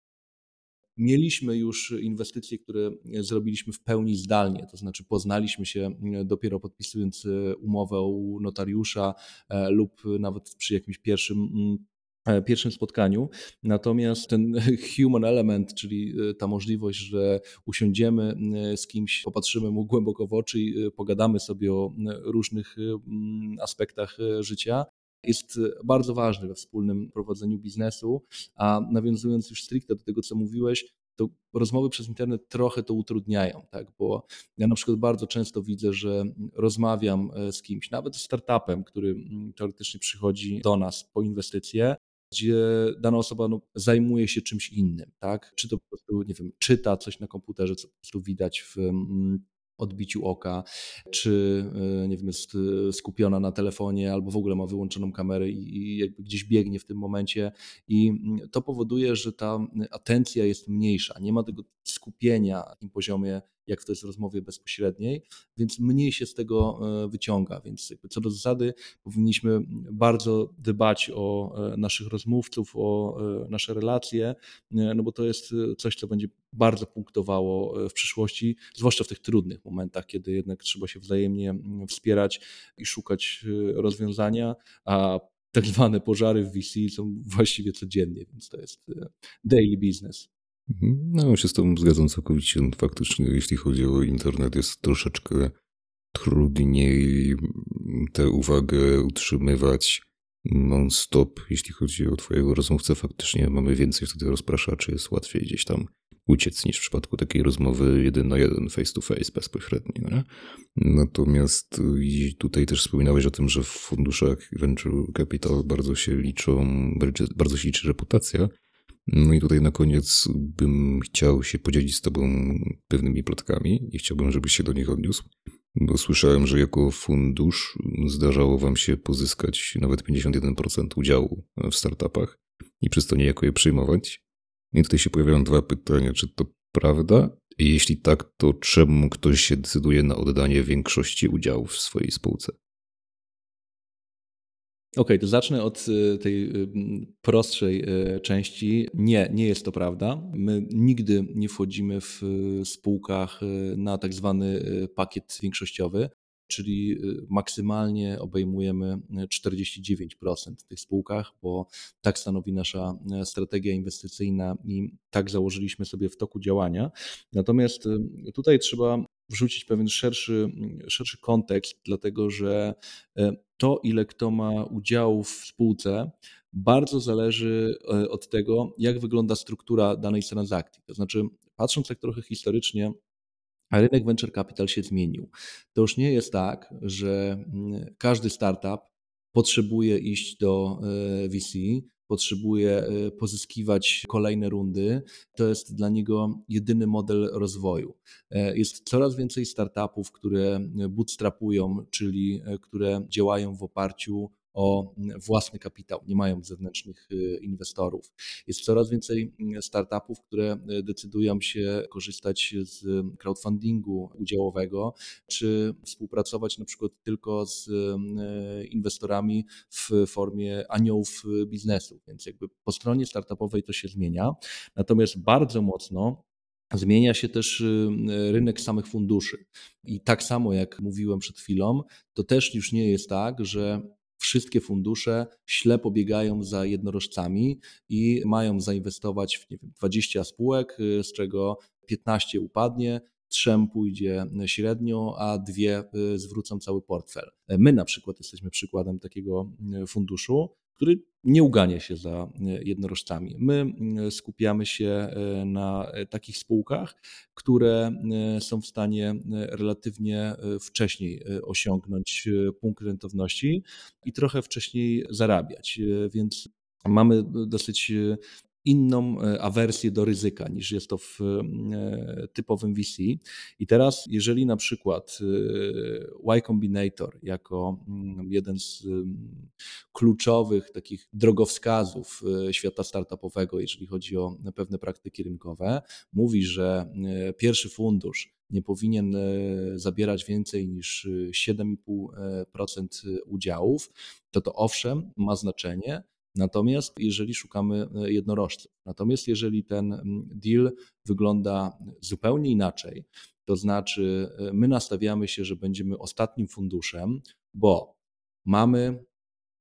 Mieliśmy już inwestycje, które zrobiliśmy w pełni zdalnie, to znaczy poznaliśmy się e, dopiero podpisując e, umowę u notariusza e, lub nawet przy jakimś pierwszym mm, pierwszym spotkaniu. Natomiast ten human element, czyli ta możliwość, że usiądziemy z kimś, popatrzymy mu głęboko w oczy i pogadamy sobie o różnych aspektach życia, jest e, bardzo ważny we wspólnym prowadzeniu biznesu. A nawiązując już stricte do tego, co mówiłeś, to rozmowy przez internet trochę to utrudniają, tak? bo ja na przykład bardzo często widzę, że rozmawiam e, z kimś, nawet startupem, który teoretycznie przychodzi do nas po inwestycje, gdzie dana osoba no, zajmuje się czymś innym, tak? Czy to po prostu, nie wiem, czyta coś na komputerze, co po prostu widać w odbiciu oka, czy e, nie wiem, jest e, skupiona na telefonie albo w ogóle ma wyłączoną kamerę i jakby gdzieś biegnie w tym momencie i mm, to powoduje, że ta atencja jest mniejsza, nie ma tego skupienia na tym poziomie, jak to jest w rozmowie bezpośredniej, więc mniej się z tego e, wyciąga. Więc co do zasady powinniśmy bardzo dbać o naszych rozmówców, o nasze relacje, no bo to jest coś, co będzie bardzo punktowało w przyszłości, zwłaszcza w tych trudnych momentach, kiedy jednak trzeba się wzajemnie wspierać i szukać rozwiązania, a tak zwane pożary w VC są właściwie codziennie, więc to jest daily business. Mhm. No, się z Tobą zgadzam całkowicie. Faktycznie, jeśli chodzi o internet, jest troszeczkę trudniej tę uwagę utrzymywać non-stop. Jeśli chodzi o Twojego rozmówcę, faktycznie mamy więcej wtedy rozpraszaczy, jest łatwiej gdzieś tam uciec niż w przypadku takiej rozmowy jeden na jeden, face to face, bezpośrednio. Nie? Natomiast tutaj też wspominałeś o tym, że w funduszach venture capital bardzo się liczą, bardzo się liczy reputacja. No i tutaj na koniec bym chciał się podzielić z Tobą pewnymi plotkami i chciałbym, żebyś się do nich odniósł. Bo słyszałem, że jako fundusz zdarzało Wam się pozyskać nawet 51% udziału w startupach i przez to niejako je przyjmować. I tutaj się pojawiają dwa pytania. Czy to prawda? Jeśli tak, to czemu ktoś się decyduje na oddanie większości udziałów w swojej spółce? Okej, okay, to zacznę od y, tej y, prostszej y, części. Nie, nie jest to prawda. My nigdy nie wchodzimy w spółkach na tak zwany pakiet większościowy czyli maksymalnie obejmujemy 49% y, w tych spółkach, bo tak stanowi nasza strategia inwestycyjna i tak założyliśmy sobie w toku działania. Natomiast tutaj trzeba wrzucić pewien szerszy, szerszy kontekst, dlatego że to, ile kto ma udziałów w spółce, bardzo zależy od tego, jak wygląda struktura danej transakcji. To znaczy, patrząc tak trochę historycznie, rynek venture capital się zmienił. To już nie jest tak, że mm, każdy startup potrzebuje iść do e, VC, potrzebuje e, pozyskiwać kolejne rundy. To jest dla niego jedyny model rozwoju. E, jest coraz więcej startupów, które bootstrapują, czyli które działają w oparciu o własny kapitał, nie mają zewnętrznych y, inwestorów. Jest coraz więcej mm, startupów, które y, decydują się korzystać z crowdfundingu udziałowego, czy współpracować na przykład tylko z y, inwestorami w formie aniołów biznesu. Więc jakby po stronie startupowej to się zmienia. Natomiast bardzo mocno Zmienia się też rynek samych funduszy. I tak samo jak mówiłem przed chwilą, to też już nie jest tak, że wszystkie fundusze ślepo biegają za jednorożcami i mają zainwestować w nie wiem, 20 spółek, y, z czego 15 upadnie, trzem pójdzie średnio, a dwie zwrócą cały portfel. My na przykład jesteśmy przykładem takiego funduszu, który nie ugania się za jednorożcami. My skupiamy się na takich spółkach, które są w stanie relatywnie wcześniej osiągnąć punkt rentowności i trochę wcześniej zarabiać. Więc mamy dosyć inną e, awersję do ryzyka niż jest to w e, typowym VC. I teraz, jeżeli na przykład e, Y Combinator jako mm, jeden z mm, kluczowych takich drogowskazów świata startupowego, jeżeli chodzi o pewne praktyki rynkowe, mówi, że pierwszy fundusz nie powinien zabierać więcej niż 7,5% udziałów, to to owszem ma znaczenie, Natomiast jeżeli szukamy e, jednorożców, natomiast jeżeli ten deal wygląda zupełnie inaczej, to znaczy e, my nastawiamy się, że będziemy ostatnim funduszem, bo mamy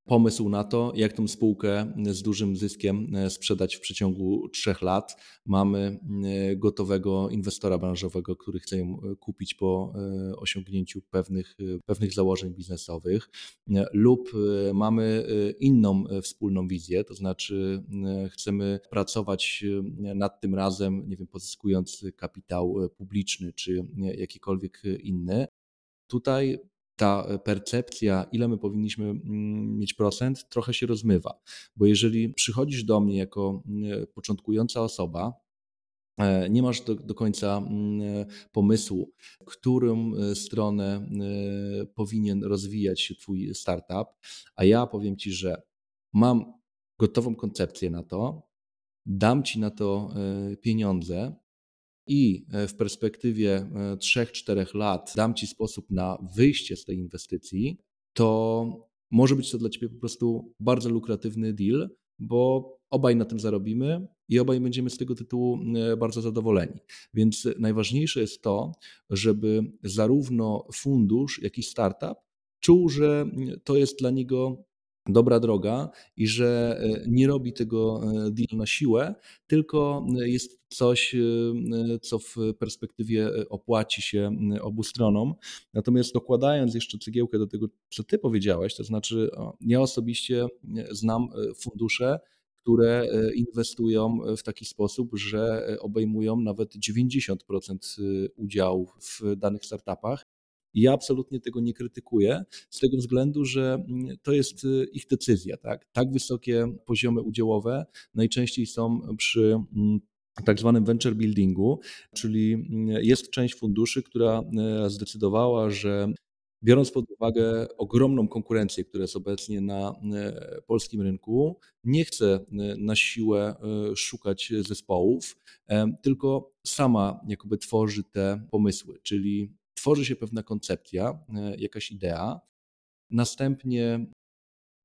pomysł na to, jak tą spółkę z dużym zyskiem e, sprzedać w przeciągu trzech lat. Mamy e, gotowego inwestora branżowego, który chce ją e, kupić po osiągnięciu pewnych, pewnych założeń biznesowych, lub mamy inną wspólną wizję, to znaczy chcemy pracować nad tym razem, nie wiem, pozyskując kapitał publiczny czy jakikolwiek inny. Tutaj ta e, percepcja, ile my powinniśmy mm, mieć procent, trochę się rozmywa. Bo jeżeli przychodzisz do mnie jako mm, początkująca osoba, e, nie masz do, do końca mm, pomysłu, którą e, stronę powinien rozwijać się Twój startup, a ja powiem Ci, że mam gotową koncepcję na to, dam Ci na to pieniądze, i e, w perspektywie 3-4 e, lat dam Ci sposób na wyjście z tej inwestycji, to może być to dla Ciebie po prostu bardzo lukratywny deal, bo obaj na tym zarobimy i obaj będziemy z tego tytułu e, bardzo zadowoleni. Więc najważniejsze jest to, żeby zarówno fundusz, jak i startup czuł, że to jest dla niego dobra droga i że e, nie robi tego e, deal na siłę, tylko e, jest coś, co w perspektywie opłaci się obu stronom. Natomiast dokładając jeszcze cegiełkę do tego, co ty powiedziałeś, to znaczy ja osobiście znam fundusze, które inwestują w taki sposób, że obejmują nawet 90% udziałów w danych startupach ja absolutnie tego nie krytykuję, z tego względu, że mm, to jest y, ich decyzja. Tak, tak wysokie poziomy udziałowe najczęściej są przy mm, tak zwanym venture buildingu, czyli mm, jest część funduszy, która e, zdecydowała, że biorąc pod uwagę ogromną konkurencję, która jest obecnie na e, polskim rynku, nie chce e, na siłę szukać zespołów, tylko sama jakoby tworzy te pomysły, czyli tworzy się pewna koncepcja, e, jakaś idea, następnie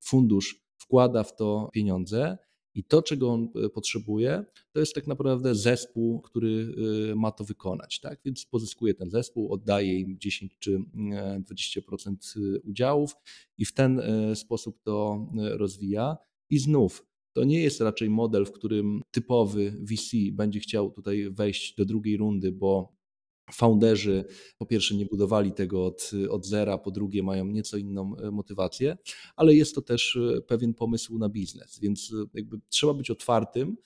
fundusz wkłada w to pieniądze i to, czego on e, potrzebuje, to jest tak naprawdę zespół, który e, ma to wykonać. Tak? Więc pozyskuje ten zespół, oddaje im 10 czy 20% udziałów i w ten sposób to rozwija. I znów to nie jest raczej model, w którym typowy VC będzie chciał tutaj wejść do drugiej rundy, bo Founderzy po pierwsze nie budowali tego od, od zera, po drugie mają nieco inną e, motywację, ale jest to też e, pewien pomysł na biznes, więc e, jakby trzeba być otwartym,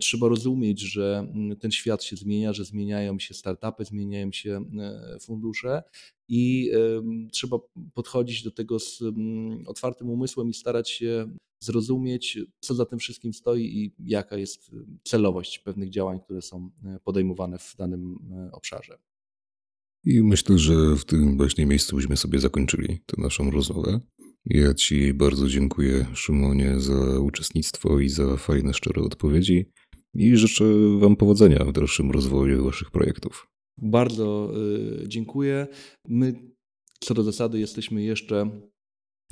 trzeba rozumieć, że mm, ten świat się zmienia, że zmieniają się startupy, zmieniają się fundusze i trzeba podchodzić do tego z otwartym umysłem i starać się zrozumieć, co za tym wszystkim stoi i jaka jest celowość pewnych działań, które są podejmowane w danym obszarze. I myślę, że w tym właśnie miejscu byśmy sobie zakończyli tę naszą rozmowę. Ja Ci bardzo dziękuję, Szymonie, za uczestnictwo i za fajne, szczere odpowiedzi. I życzę Wam powodzenia w dalszym rozwoju Waszych projektów. Bardzo y, dziękuję. My co do zasady jesteśmy jeszcze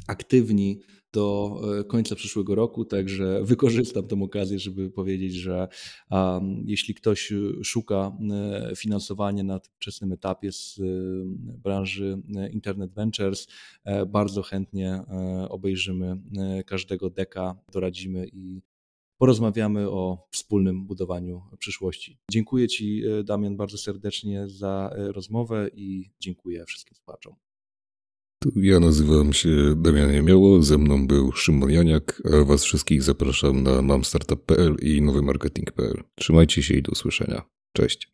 aktywni do e, końca przyszłego roku, także wykorzystam tę okazję, żeby powiedzieć, że jeśli ktoś szuka e, finansowania na wczesnym etapie z branży Internet Ventures, bardzo chętnie obejrzymy każdego deka, doradzimy i porozmawiamy o wspólnym budowaniu przyszłości. Dziękuję Ci, e, Damian, bardzo serdecznie za e, rozmowę i dziękuję wszystkim słuchaczom. Ja nazywam się Damian Jamioło, ze mną był Szymon Janiak, a Was wszystkich zapraszam na mamstartup.pl i nowymarketing.pl. Trzymajcie się i do usłyszenia. Cześć.